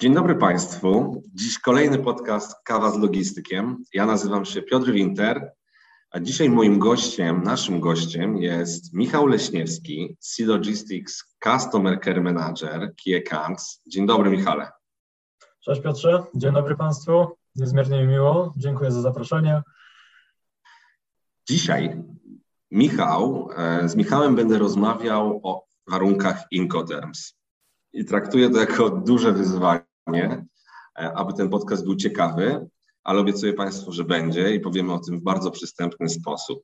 Dzień dobry Państwu. Dziś kolejny podcast Kawa z Logistykiem. Ja nazywam się Piotr Winter, a dzisiaj moim gościem, naszym gościem jest Michał Leśniewski, Sea Logistics Customer Care Manager Key Accounts. Dzień dobry Michale. Cześć Piotrze, dzień dobry Państwu. Niezmiernie mi miło, dziękuję za zaproszenie. Dzisiaj Michał, e, z Michałem będę rozmawiał o warunkach Incoterms. I traktuję to jako duże wyzwanie E, aby ten podcast był ciekawy, ale obiecuję Państwu, że będzie i powiemy o tym w bardzo przystępny sposób.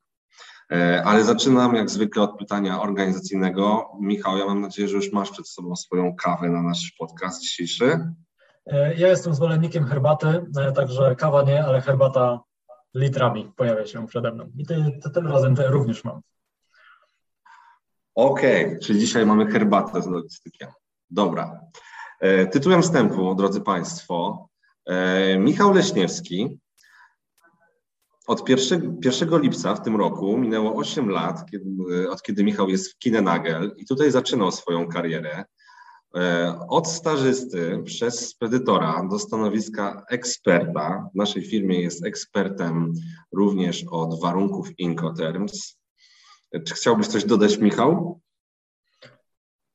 E, ale zaczynam jak zwykle od pytania organizacyjnego. Michał, ja mam nadzieję, że już masz przed sobą swoją kawę na nasz podcast dzisiejszy. E, ja jestem zwolennikiem herbaty, także kawa nie, ale herbata litrami pojawia się przede mną. I ty, ty, tym razem również mam. Okej, okay, czyli dzisiaj mamy herbatę z logistykiem. Dobra. E, tytułem wstępu, drodzy Państwo, e, Michał Leśniewski. Od 1, 1 lipca w tym roku minęło 8 lat, kiedy, od kiedy Michał jest w Kinenagel i tutaj zaczynał swoją karierę. E, od stażysty przez spedytora do stanowiska eksperta. W naszej firmie jest ekspertem również od warunków Incoterms. Czy chciałbyś coś dodać, Michał?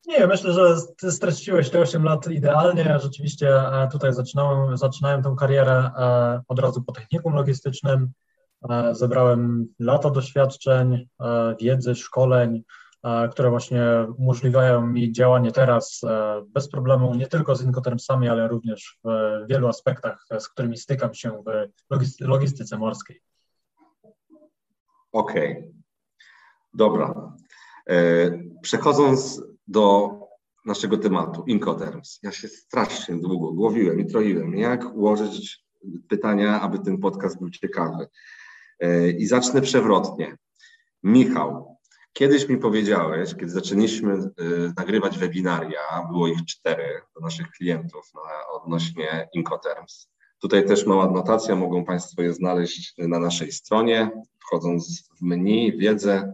Nie, myślę, że ty streściłeś te 8 lat idealnie. Rzeczywiście e, tutaj zaczynałem, zaczynałem tę karierę e, od razu po technikum logistycznym. E, zebrałem lata doświadczeń, wiedzy, szkoleń, które właśnie umożliwiają mi działanie teraz bez problemu, nie tylko z Incotermsami, ale również w wielu aspektach, z którymi stykam się w logistyce morskiej. Okej, okay. dobra. Przechodząc do naszego tematu, Incoterms. Ja się strasznie długo głowiłem i troiłem, jak ułożyć pytania, aby ten podcast był ciekawy. E, I zacznę przewrotnie. Michał, kiedyś mi powiedziałeś, kiedy zaczęliśmy e, nagrywać webinaria, było ich cztery do naszych klientów na, odnośnie Incoterms. Tutaj też mała notacja, mogą Państwo je znaleźć na naszej stronie, wchodząc w menu, wiedzę,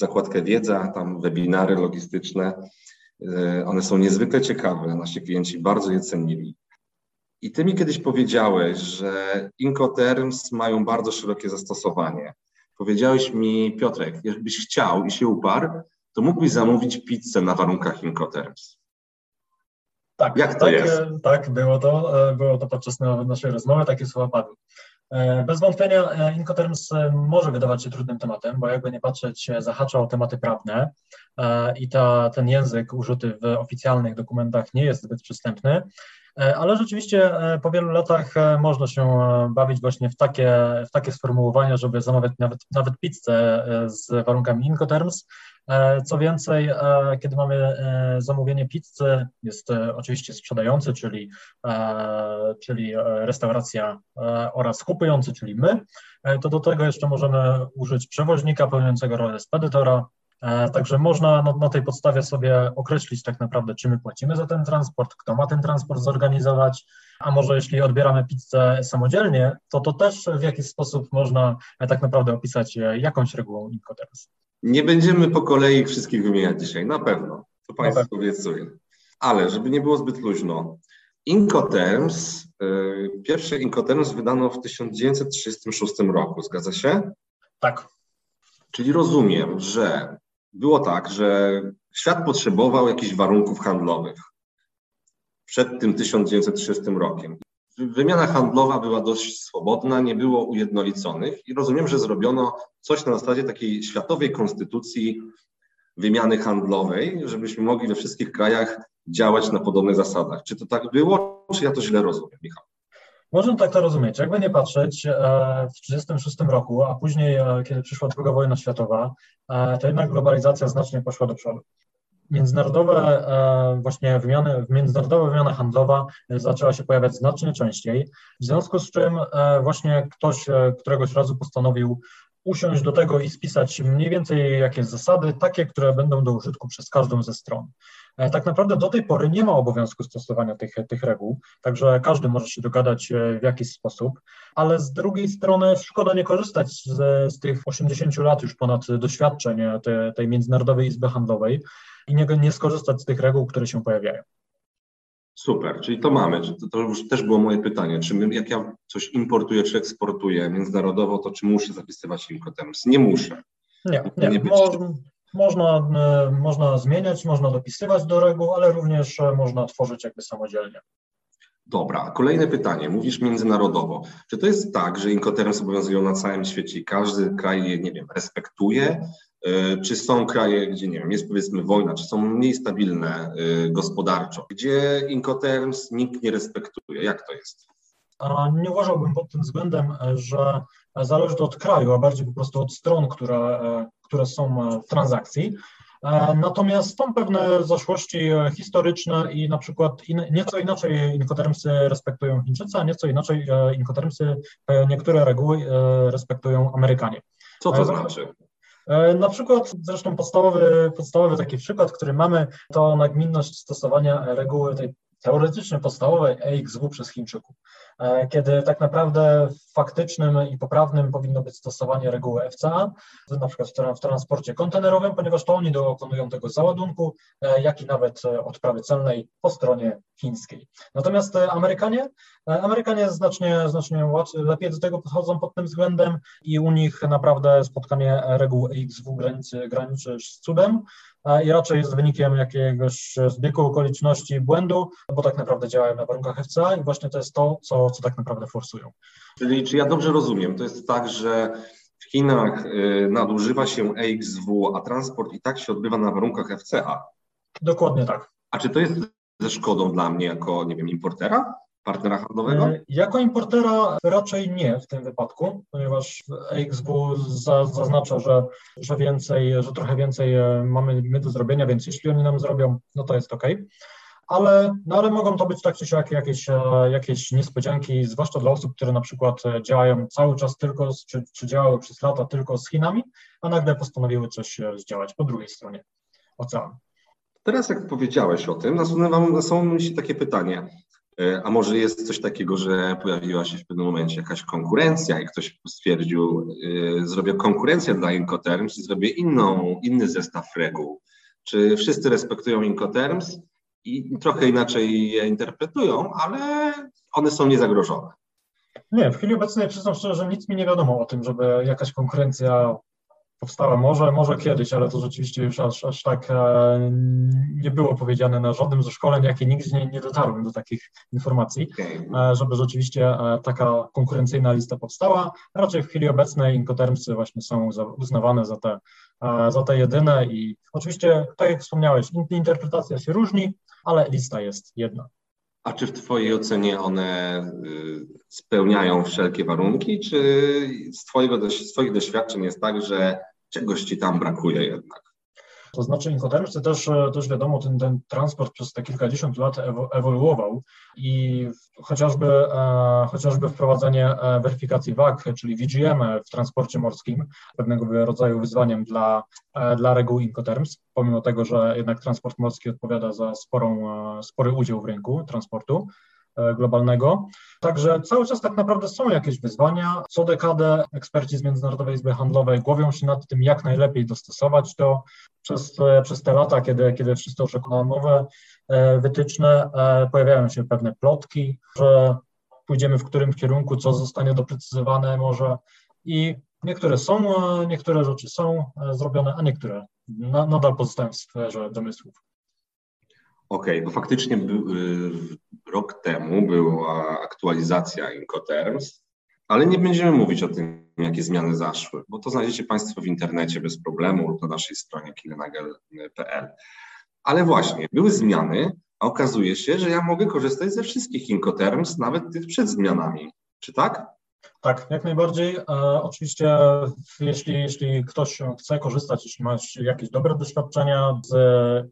zakładkę wiedza, tam webinary logistyczne. E, one są niezwykle ciekawe, nasi klienci bardzo je cenili. I ty mi kiedyś powiedziałeś, że Incoterms mają bardzo szerokie zastosowanie. Powiedziałeś mi, Piotrek, jakbyś chciał i się uparł, to mógłbyś zamówić pizzę na warunkach Incoterms. Tak, Jak to tak, jest? Tak, było to, e, było to podczas naszej rozmowy, takie słowa padły. E, bez wątpienia e, Incoterms e, może wydawać się trudnym tematem, bo jakby nie patrzeć, zahacza o tematy prawne i ta, ten język użyty w oficjalnych dokumentach nie jest zbyt przystępny, ale rzeczywiście po wielu latach można się bawić właśnie w takie, w takie sformułowania, żeby zamawiać nawet, nawet pizzę z warunkami Incoterms, co więcej, e, kiedy mamy e, zamówienie pizzy, jest oczywiście sprzedający, czyli, czyli restauracja oraz kupujący, czyli my, to do tego jeszcze możemy użyć przewoźnika pełniącego rolę spedytora, Także można na, na, tej podstawie sobie określić tak naprawdę, czy my płacimy za ten transport, kto ma ten transport zorganizować, a może jeśli odbieramy pizzę samodzielnie, to to też w jakiś sposób można tak naprawdę opisać jakąś regułą Incoterms. Nie będziemy po kolei wszystkich wymieniać dzisiaj, na pewno. To Państwu obiecuję. Ale żeby nie było zbyt luźno, Incoterms, yy, pierwszy Incoterms wydano w 1936 roku, zgadza się? Tak. Czyli rozumiem, że było tak, że świat potrzebował jakichś warunków handlowych przed tym 1930 rokiem wymiana handlowa była dość swobodna, nie było ujednoliconych i rozumiem, że zrobiono coś na zasadzie takiej światowej konstytucji wymiany handlowej, żebyśmy mogli we wszystkich krajach działać na podobnych zasadach. Czy to tak było, czy ja to źle rozumiem, Michał? Można tak to rozumieć. Jakby nie patrzeć, e, w 1936 roku, a później, e, kiedy przyszła II wojna światowa, e, to jednak globalizacja znacznie poszła do przodu. Międzynarodowe e, właśnie wymiany, międzynarodowa wymiana handlowa zaczęła się pojawiać znacznie częściej, w związku z czym e, właśnie ktoś któregoś razu postanowił usiąść do tego i spisać mniej więcej jakieś zasady, takie, które będą do użytku przez każdą ze stron. E, tak naprawdę do tej pory nie ma obowiązku stosowania tych, tych reguł, także każdy może się dogadać e, w jakiś sposób, ale z drugiej strony szkoda nie korzystać z, z tych 80 lat już ponad doświadczeń e, te, tej Międzynarodowej Izby Handlowej i nie, nie skorzystać z tych reguł, które się pojawiają. Super, czyli to mamy. To, to już też było moje pytanie. Czy my, jak ja coś importuję czy eksportuję międzynarodowo, to czy muszę zapisywać Incoterms? Nie muszę. Nie, nie. nie Mo można, e, można zmieniać, można dopisywać do reguł, ale również e, można tworzyć jakby samodzielnie. Dobra, kolejne pytanie. Mówisz międzynarodowo. Czy to jest tak, że Incoterms obowiązują na całym świecie i każdy kraj je, nie wiem, respektuje? E, czy są kraje, gdzie nie wiem, jest powiedzmy wojna, czy są mniej stabilne gospodarczo, gdzie Incoterms nikt nie respektuje? Jak to jest? Nie uważałbym pod tym względem, że zależy to od kraju, a bardziej po prostu od stron, które, które są w transakcji. Natomiast są pewne zaszłości historyczne i na przykład in, nieco inaczej inkotermsy respektują Chińczycy, a nieco inaczej inkotermsy niektóre reguły respektują Amerykanie. Co to znaczy? Na przykład, zresztą podstawowy, podstawowy taki przykład, który mamy, to nagminność stosowania reguły tej teoretycznie podstawowej EXW przez Chińczyków, e, kiedy tak naprawdę faktycznym i poprawnym powinno być stosowanie reguły FCA, na przykład w transporcie kontenerowym, ponieważ to oni dokonują tego załadunku, e, jak i nawet e, odprawy celnej po stronie chińskiej. Natomiast Amerykanie, Amerykanie znacznie, znacznie łatwiej, lepiej do tego podchodzą pod tym względem i u nich naprawdę spotkanie reguł EXW granicy, graniczy z cudem i raczej jest wynikiem jakiegoś zbiegu okoliczności błędu, bo tak naprawdę działają na warunkach FCA i właśnie to jest to, co, co tak naprawdę forsują. Czyli czy ja dobrze rozumiem, to jest tak, że w Chinach y, nadużywa się EXW, a transport i tak się odbywa na warunkach FCA? Dokładnie tak. A czy to jest ze szkodą dla mnie jako, nie wiem, importera? Partnera handlowego? E, jako importera raczej nie w tym wypadku, ponieważ EXW zaznacza, że, że więcej, że trochę więcej e, mamy my do zrobienia, więc jeśli oni nam zrobią, no to jest ok. Ale, no ale mogą to być tak czy siak jakieś, e, jakieś niespodzianki, zwłaszcza dla osób, które na przykład działają cały czas tylko, z, czy, czy działały przez lata tylko z Chinami, a nagle postanowiły coś zdziałać po drugiej stronie oceanu. Teraz jak powiedziałeś o tym, nasuwa mi się takie pytanie. E, a może jest coś takiego, że pojawiła się w pewnym momencie jakaś konkurencja i ktoś stwierdził, yy, zrobię konkurencję dla Incoterms i zrobię inną, inny zestaw reguł. Czy wszyscy respektują Incoterms i trochę inaczej je interpretują, ale one są niezagrożone? Nie, w chwili obecnej przyznam szczerze, że nic mi nie wiadomo o tym, żeby jakaś konkurencja powstała. Może, może kiedyś, ale to rzeczywiście już aż, aż tak e, nie było powiedziane na żadnym ze szkoleń, jakie nigdy nie, nie dotarłem do takich informacji, e, żeby rzeczywiście e, taka konkurencyjna lista powstała. Raczej w chwili obecnej inkotermsy właśnie są za, uznawane za te, za te jedyne i oczywiście, tak jak wspomniałeś, interpretacja się różni, ale lista jest jedna. A czy w Twojej ocenie one y, spełniają wszelkie warunki, czy z, twojego, z Twoich doświadczeń jest tak, że czegoś ci tam brakuje jednak. To znaczy Incoterms też, też wiadomo, ten, ten transport przez te kilkadziesiąt lat ewoluował i chociażby, e, chociażby wprowadzenie e, weryfikacji WAG, czyli VGM w transporcie morskim, pewnego rodzaju wyzwaniem dla, e, dla reguł Incoterms, pomimo tego, że jednak transport morski odpowiada za sporą, e, spory udział w rynku transportu. E, globalnego. Także cały czas tak naprawdę są jakieś wyzwania. Co dekadę eksperci z Międzynarodowej Izby Handlowej głowią się nad tym, jak najlepiej dostosować to. Przez, e, przez te lata, kiedy, kiedy wszyscy oczekują nowe e, wytyczne, pojawiają się pewne plotki, że pójdziemy w którym kierunku, co zostanie doprecyzowane może i niektóre są, niektóre rzeczy są zrobione, a niektóre nadal pozostają w sferze domysłów. Okej, okay, bo faktycznie y, rok temu była aktualizacja Incoterms, ale nie będziemy mówić o tym, jakie zmiany zaszły, bo to znajdziecie Państwo w internecie bez problemu lub na naszej stronie kinenagel.pl. Ale właśnie, były zmiany, a okazuje się, że ja mogę korzystać ze wszystkich Incoterms, nawet tych przed zmianami. Czy tak? Tak, jak najbardziej. E, oczywiście, jeśli, jeśli ktoś chce korzystać, jeśli ma jakieś dobre doświadczenia z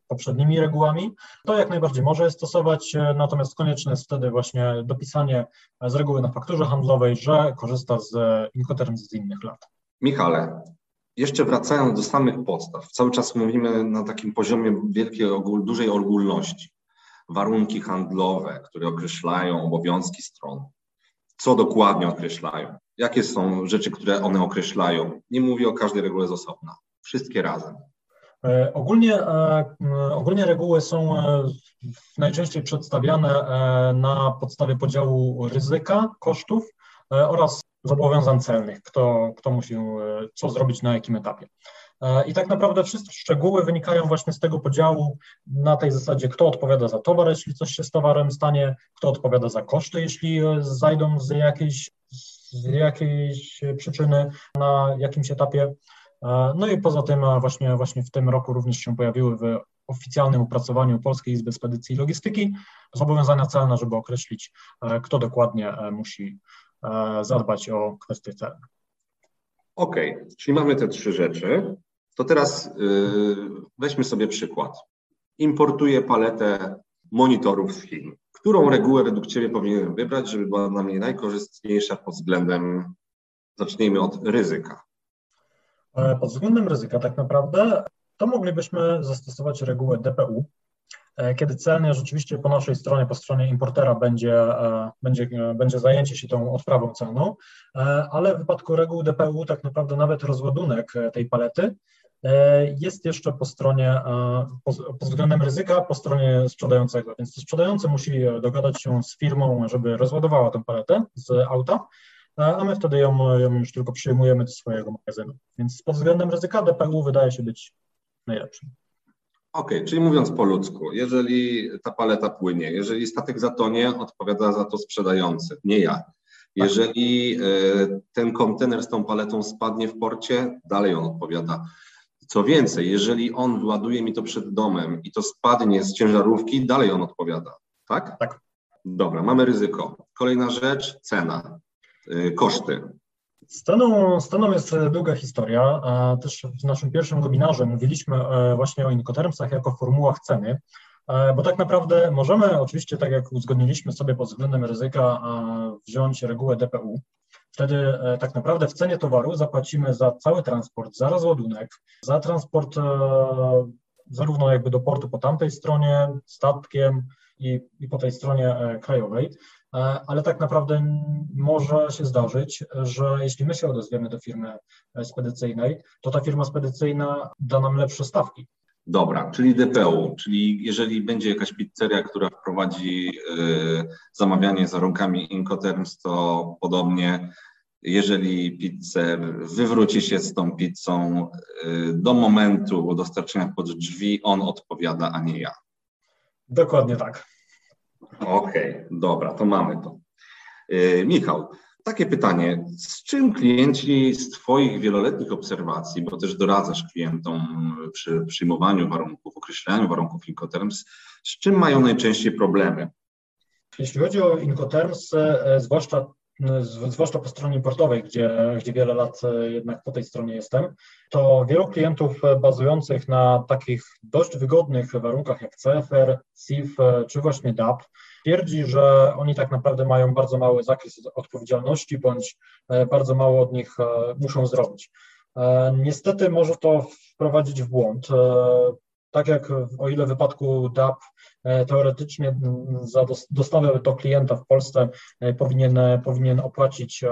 poprzednimi regułami, to jak najbardziej może je stosować, e, natomiast konieczne jest wtedy właśnie dopisanie z reguły na fakturze handlowej, że korzysta z Incoterms z innych lat. Michale, jeszcze wracając do samych podstaw, cały czas mówimy na takim poziomie wielkiej, dużej ogólności. Warunki handlowe, które określają obowiązki stron, co dokładnie określają, jakie są rzeczy, które one określają. Nie mówię o każdej regule z osobna, wszystkie razem. E, ogólnie, e, ogólnie reguły są e, najczęściej przedstawiane na podstawie podziału ryzyka, kosztów oraz zobowiązań celnych, kto, kto musi co zrobić na jakim etapie. I tak naprawdę wszystkie szczegóły wynikają właśnie z tego podziału na tej zasadzie, kto odpowiada za towar, jeśli coś się z towarem stanie, kto odpowiada za koszty, jeśli zajdą z jakiejś, z jakiejś przyczyny na jakimś etapie. No i poza tym właśnie, właśnie w tym roku również się pojawiły w oficjalnym opracowaniu Polskiej Izby Spedycji i Logistyki zobowiązania celne, żeby określić, kto dokładnie musi zadbać o kwestie celne. Okej, okay. czyli mamy te trzy rzeczy. To teraz yy, weźmy sobie przykład. Importuję paletę monitorów z Chin. Którą regułę według Ciebie powinienem wybrać, żeby była dla mnie najkorzystniejsza pod względem, zacznijmy od ryzyka? E, pod względem ryzyka tak naprawdę to moglibyśmy zastosować regułę DPU, e, kiedy celnie rzeczywiście po naszej stronie, po stronie importera będzie, e, będzie, będzie zajęcie się tą odprawą celną, ale w wypadku reguł DPU tak naprawdę nawet rozładunek tej palety jest jeszcze po stronie, e, pod względem ryzyka, po stronie sprzedającego. Więc sprzedający musi dogadać się z firmą, żeby rozładowała tę paletę z auta, e, a my wtedy ją, ją już tylko przyjmujemy do swojego magazynu. Więc pod względem ryzyka DPU wydaje się być najlepszym. Okej, okay, czyli mówiąc po ludzku, jeżeli ta paleta płynie, jeżeli statek zatonie, odpowiada za to sprzedający, nie ja. Tak. Jeżeli ten kontener z tą paletą spadnie w porcie, dalej on odpowiada. Co więcej, jeżeli on wyładuje mi to przed domem i to spadnie z ciężarówki, dalej on odpowiada, tak? Tak. Dobra, mamy ryzyko. Kolejna rzecz, cena, yy, koszty. Z ceną jest długa historia. Też w naszym pierwszym webinarze mówiliśmy e, właśnie o incotermsach jako formułach ceny, e, bo tak naprawdę możemy oczywiście, tak jak uzgodniliśmy sobie pod względem ryzyka, wziąć regułę DPU, Wtedy e, tak naprawdę w cenie towaru zapłacimy za cały transport, za rozładunek, za transport e, zarówno jakby do portu po tamtej stronie, statkiem i, i po tej stronie e, krajowej. Ale tak naprawdę może się zdarzyć, że jeśli my się odezwiemy do firmy spedycyjnej, to ta firma spedycyjna da nam lepsze stawki. Dobra, czyli DPU, czyli jeżeli będzie jakaś pizzeria, która wprowadzi y, zamawianie za rąkami Incoterms, to podobnie jeżeli pizzer wywróci się z tą pizzą y, do momentu dostarczenia pod drzwi, on odpowiada, a nie ja. Dokładnie tak. Okej, okay, dobra, to mamy to. Y, Michał, takie pytanie. Z czym klienci z Twoich wieloletnich obserwacji, bo też doradzasz klientom przy przyjmowaniu warunków, określaniu warunków Incoterms, z czym mają najczęściej problemy? Jeśli chodzi o Incoterms, e, zwłaszcza zwłaszcza po stronie importowej, gdzie, gdzie wiele lat e, jednak po tej stronie jestem, to wielu klientów e, bazujących na takich dość wygodnych warunkach jak CFR, CIF e, czy właśnie DAP twierdzi, że oni tak naprawdę mają bardzo mały zakres odpowiedzialności bądź bardzo mało od nich muszą zrobić. Niestety może to wprowadzić w błąd. Tak jak o ile w wypadku DAP E, teoretycznie za dostawę do klienta w Polsce e, powinien, e, powinien opłacić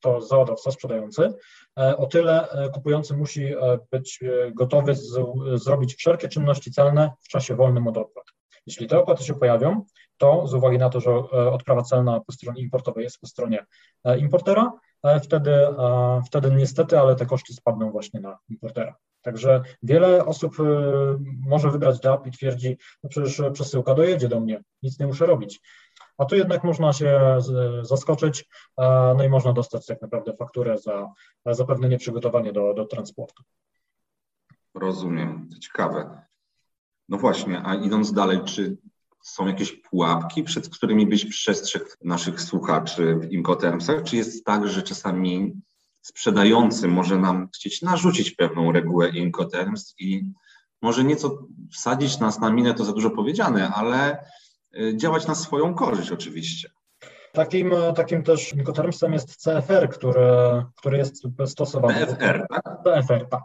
to załadowca sprzedający. O tyle kupujący musi być gotowy z, zrobić wszelkie czynności celne w czasie wolnym od opłat. Jeśli te opłaty się pojawią, to z uwagi na to, że odprawa celna po stronie importowej jest po stronie importera, wtedy, wtedy niestety, ale te koszty spadną właśnie na importera. Także wiele osób y, może wybrać DAP i twierdzi, no przecież przesyłka dojedzie do mnie, nic nie muszę robić. A tu jednak można się zaskoczyć, no i można dostać tak naprawdę fakturę za, za pewne nieprzygotowanie do, do transportu. Rozumiem, to ciekawe. No właśnie, a idąc dalej, czy są jakieś pułapki, przed którymi byś przestrzegł naszych słuchaczy w Incotermsach? Czy jest tak, że czasami sprzedający może nam chcieć narzucić pewną regułę Incoterms i może nieco wsadzić nas na minę, to za dużo powiedziane, ale y, działać na swoją korzyść oczywiście. Takim, takim też Incotermsem jest CFR, który, który jest stosowany. PFR, tak? PFR, tak.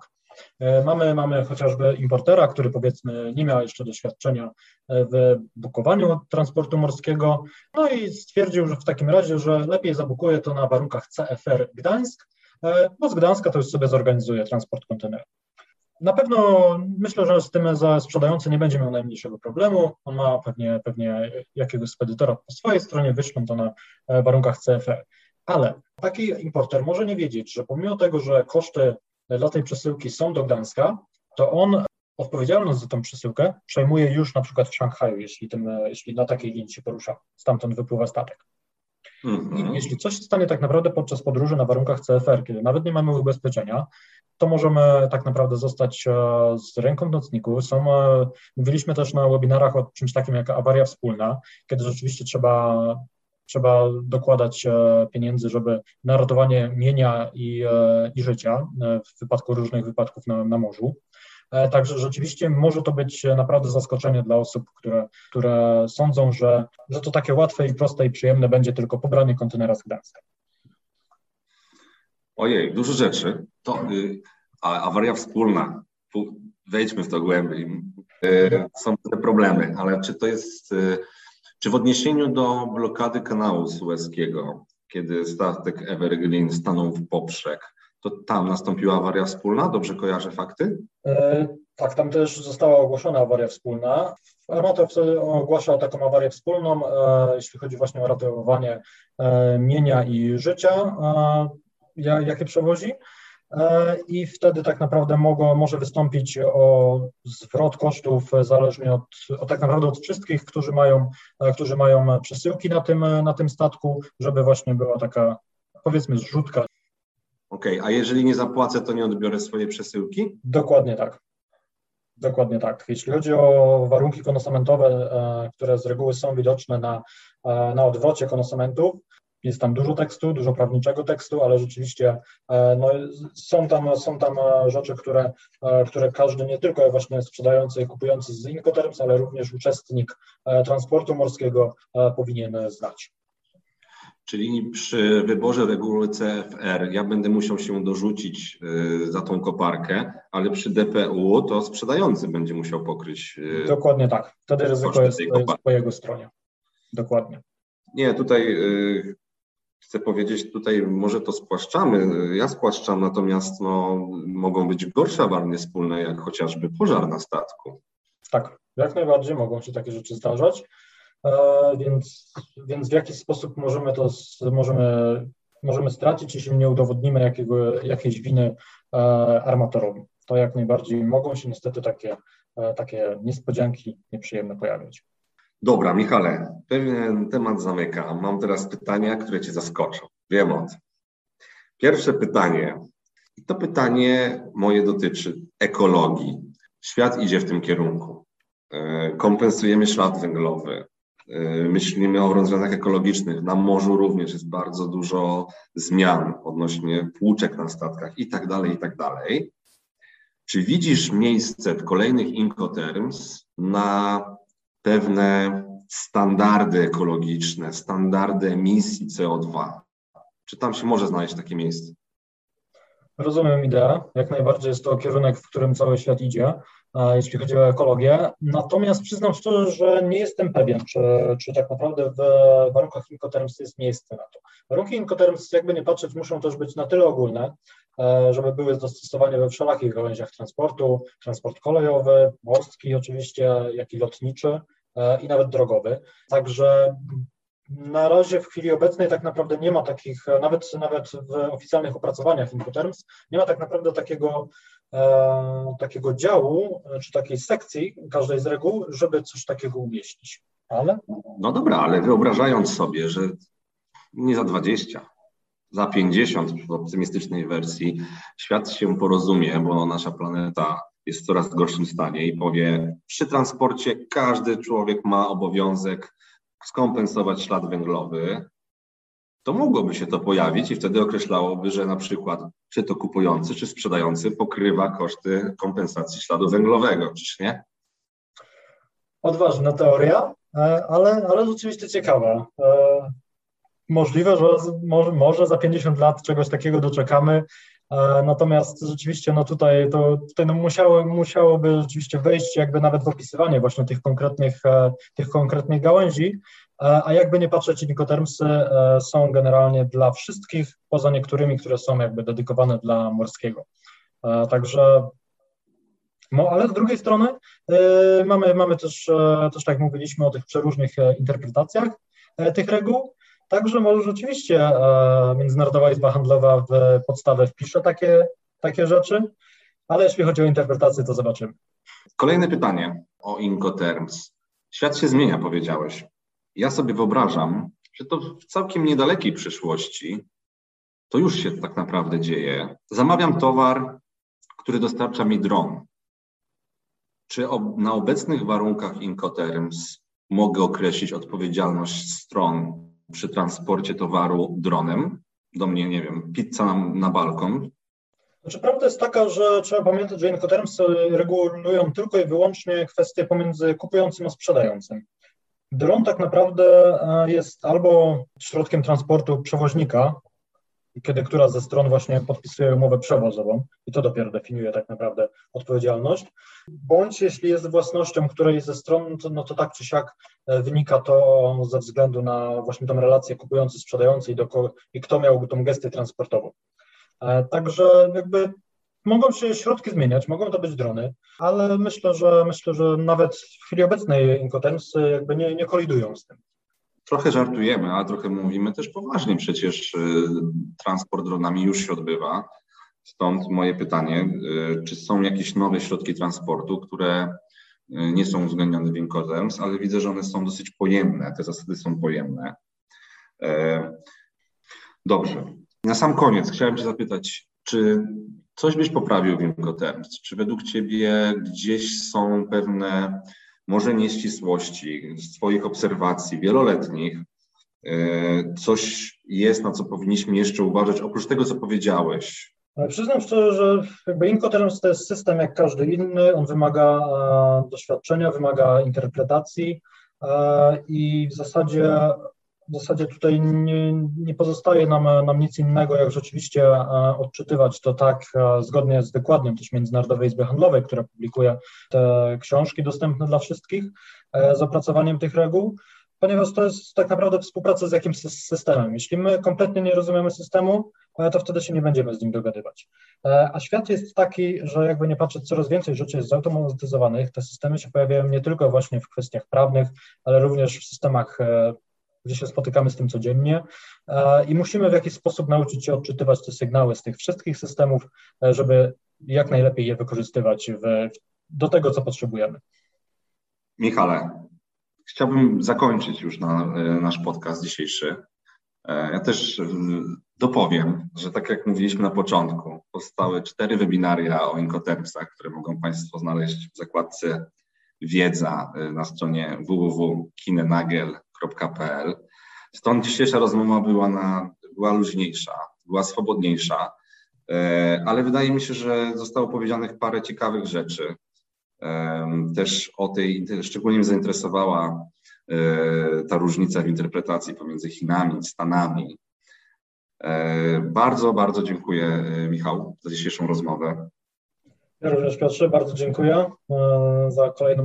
E, mamy, mamy chociażby importera, który powiedzmy nie miał jeszcze doświadczenia w bukowaniu transportu morskiego, no i stwierdził, że w takim razie, że lepiej zabukuje to na warunkach CFR Gdańsk, bo z Gdańska to już sobie zorganizuje transport kontenerów. Na pewno myślę, że z tym sprzedający nie będzie miał najmniejszego problemu. On ma pewnie, pewnie jakiegoś spedytora po swojej stronie, wyślą to na warunkach CFR. Ale taki importer może nie wiedzieć, że pomimo tego, że koszty dla tej przesyłki są do Gdańska, to on odpowiedzialność za tę przesyłkę przejmuje już na przykład w Szanghaju, jeśli, tym, jeśli na takiej linii się porusza, stamtąd wypływa statek. Mm-hmm. Jeśli coś stanie tak naprawdę podczas podróży na warunkach CFR, kiedy nawet nie mamy ubezpieczenia, to możemy tak naprawdę zostać e, z ręką w nocniku. Są, e, mówiliśmy też na webinarach o czymś takim jak awaria wspólna, kiedy rzeczywiście trzeba trzeba dokładać e, pieniędzy, żeby na ratowanie mienia i, i życia w wypadku różnych wypadków na, na morzu. Także rzeczywiście może to być naprawdę zaskoczenie dla osób, które, które sądzą, że, że to takie łatwe i proste i przyjemne będzie tylko pobranie kontenera z Gdańska. Ojej, dużo rzeczy. To y, awaria wspólna. Wejdźmy w to głębiej. Y, są te problemy, ale czy to jest y, czy w odniesieniu do blokady kanału sueskiego, kiedy statek Evergreen stanął w poprzek, to tam nastąpiła awaria wspólna? Dobrze kojarzę fakty? E, tak, tam też została ogłoszona awaria wspólna. Armator wtedy ogłaszał taką awarię wspólną, e, jeśli chodzi właśnie o ratowanie e, mienia i życia, e, jakie przewozi. E, i wtedy tak naprawdę może wystąpić o zwrot kosztów zależnie od, od, tak naprawdę od wszystkich, którzy mają, e, którzy mają przesyłki na tym, na tym statku, żeby właśnie była taka powiedzmy zrzutka. Okay, a jeżeli nie zapłacę, to nie odbiorę swojej przesyłki? Dokładnie tak. Dokładnie tak. Jeśli chodzi o warunki konosamentowe, e, które z reguły są widoczne na, na odwrocie konosamentów, jest tam dużo tekstu, dużo prawniczego tekstu, ale rzeczywiście e, no, są, tam, są tam e, rzeczy, które, e, które każdy, nie tylko właśnie sprzedający i kupujący z Incoterms, ale również uczestnik transportu morskiego powinien znać. Czyli przy wyborze reguły CFR ja będę musiał się dorzucić za tą koparkę, ale przy DPU to sprzedający będzie musiał pokryć. Dokładnie tak. Wtedy ryzyko jest, jest po jego stronie. Dokładnie. Nie, tutaj chcę powiedzieć, tutaj może to spłaszczamy, ja spłaszczam, natomiast no, mogą być gorsze awarie wspólne, jak chociażby pożar na statku. Tak, jak najbardziej mogą się takie rzeczy zdarzać, więc, więc w jaki sposób możemy to, możemy, możemy stracić, jeśli nie udowodnimy jakiego, jakiejś winy e, armatorowi. To jak najbardziej mogą się niestety takie, e, takie niespodzianki nieprzyjemne pojawiać. Dobra, Michale, pewien temat zamyka. Mam teraz pytania, które Cię zaskoczą. Wiem o tym. Pierwsze pytanie. I to pytanie moje dotyczy ekologii. Świat idzie w tym kierunku. E, kompensujemy ślad węglowy. E, myślimy o rozwiązaniach ekologicznych. Na morzu również jest bardzo dużo zmian odnośnie płuczek na statkach i tak dalej, i tak dalej. Czy widzisz miejsce w kolejnych Incoterms na pewne standardy ekologiczne, standardy emisji CO2. Czy tam się może znaleźć takie miejsce? Rozumiem ideę. Jak najbardziej jest to kierunek, w którym cały świat idzie, jeśli chodzi o ekologię. Natomiast przyznam szczerze, że nie jestem pewien, czy, czy tak naprawdę w warunkach Incoterms jest miejsce na to. Warunki Incoterms, jakby nie patrzeć, muszą też być na tyle ogólne, e, żeby były dostosowane we wszelakich gałęziach transportu, transport kolejowy, morski oczywiście, jak i lotniczy, E, i nawet drogowy. Także na razie w chwili obecnej tak naprawdę nie ma takich, nawet, nawet w oficjalnych opracowaniach Incoterms, nie ma tak naprawdę takiego, e, takiego działu czy takiej sekcji każdej z reguł, żeby coś takiego umieścić. Ale? No dobra, ale wyobrażając sobie, że nie za 20, za 50 w optymistycznej wersji świat się porozumie, bo nasza planeta jest w coraz gorszym stanie i powie, przy transporcie każdy człowiek ma obowiązek skompensować ślad węglowy, to mogłoby się to pojawić i wtedy określałoby, że na przykład czy to kupujący, czy sprzedający pokrywa koszty kompensacji śladu węglowego, czyż nie? Odważna teoria, e, ale, ale rzeczywiście ciekawa. E, możliwe, że może, może za 50 lat czegoś takiego doczekamy, e, Natomiast rzeczywiście no tutaj to tutaj no musiało, musiałoby rzeczywiście wejść jakby nawet w opisywanie właśnie tych konkretnych, tych konkretnych gałęzi, a jakby nie patrzeć, Incotermsy są generalnie dla wszystkich, poza niektórymi, które są jakby dedykowane dla morskiego. Także no, ale z drugiej strony mamy, mamy też, też, tak mówiliśmy, o tych przeróżnych e, interpretacjach tych reguł. Także może rzeczywiście Międzynarodowa Izba Handlowa w podstawę wpisze takie, takie rzeczy, ale jeśli chodzi o interpretację, to zobaczymy. Kolejne pytanie o Incoterms. Świat się zmienia, powiedziałeś. Ja sobie wyobrażam, że to w całkiem niedalekiej przyszłości to już się tak naprawdę dzieje. Zamawiam towar, który dostarcza mi dron. Czy ob, na obecnych warunkach Incoterms mogę określić odpowiedzialność stron przy transporcie towaru dronem? Do mnie, nie wiem, pizza na, na balkon. Znaczy, prawda jest taka, że trzeba pamiętać, że Incoterms regulują tylko i wyłącznie kwestie pomiędzy kupującym a sprzedającym. Dron tak naprawdę e, jest albo środkiem transportu przewoźnika, kiedy która ze stron właśnie podpisuje umowę przewozową i to dopiero definiuje tak naprawdę odpowiedzialność, bądź jeśli jest własnością którejś ze stron, to, no to tak czy siak e, wynika to ze względu na właśnie tą relację kupujący-sprzedający i, i kto miałby tą gestę transportową. E, także jakby mogą się środki zmieniać, mogą to być drony, ale myślę, że myślę, że nawet w chwili obecnej Incoterms jakby nie, nie kolidują z tym trochę żartujemy, a trochę mówimy też poważnie. Przecież y, transport dronami już się odbywa. Stąd moje pytanie, y, czy są jakieś nowe środki transportu, które y, nie są uwzględnione w Incoterms, ale widzę, że one są dosyć pojemne, te zasady są pojemne. E, dobrze. Na sam koniec chciałem Cię zapytać, czy coś byś poprawił w Incoterms? Czy według Ciebie gdzieś są pewne może nieścisłości z Twoich obserwacji wieloletnich, e, coś jest, na co powinniśmy jeszcze uważać, oprócz tego, co powiedziałeś? Przyznam szczerze, że jakby Incoterms to jest system jak każdy inny, on wymaga e, doświadczenia, wymaga interpretacji e, i w zasadzie w zasadzie tutaj nie, nie pozostaje nam, nam nic innego, jak rzeczywiście e, odczytywać to tak e, zgodnie z wykładnią też Międzynarodowej Izby Handlowej, która publikuje te książki dostępne dla wszystkich e, z opracowaniem tych reguł, ponieważ to jest tak naprawdę współpraca z jakimś systemem. Jeśli my kompletnie nie rozumiemy systemu, to wtedy się nie będziemy z nim dogadywać. A świat jest taki, że jakby nie patrzeć, coraz więcej rzeczy jest zautomatyzowanych. Te systemy się pojawiają nie tylko właśnie w kwestiach prawnych, ale również w systemach gdzie się spotykamy z tym codziennie e, i musimy w jakiś sposób nauczyć się odczytywać te sygnały z tych wszystkich systemów, e, żeby jak najlepiej je wykorzystywać w, do tego, co potrzebujemy. Michale, chciałbym zakończyć już na, e, nasz podcast dzisiejszy. Ja też dopowiem, że tak jak mówiliśmy na początku, powstały cztery webinaria o inkotermsach, które mogą Państwo znaleźć w zakładce wiedza na stronie www.kinenagel.com Stąd dzisiejsza rozmowa była, na, była luźniejsza, była swobodniejsza, e, ale wydaje mi się, że zostało powiedzianych parę ciekawych rzeczy. Też o tej, szczególnie mnie zainteresowała e, ta różnica w interpretacji pomiędzy Chinami, Stanami. E, bardzo, bardzo dziękuję Michał za dzisiejszą rozmowę. Ja również Piotrze, bardzo dziękuję za kolejny,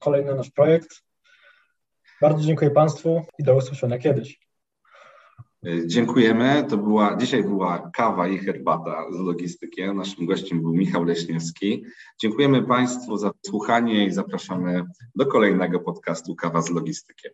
kolejny nasz projekt. Bardzo dziękuję Państwu i do usłyszenia kiedyś. Dziękujemy. To była, dzisiaj była kawa i herbata z logistykiem. Naszym gościem był Michał Leśniewski. Dziękujemy Państwu za słuchanie i zapraszamy do kolejnego podcastu Kawa z logistykiem.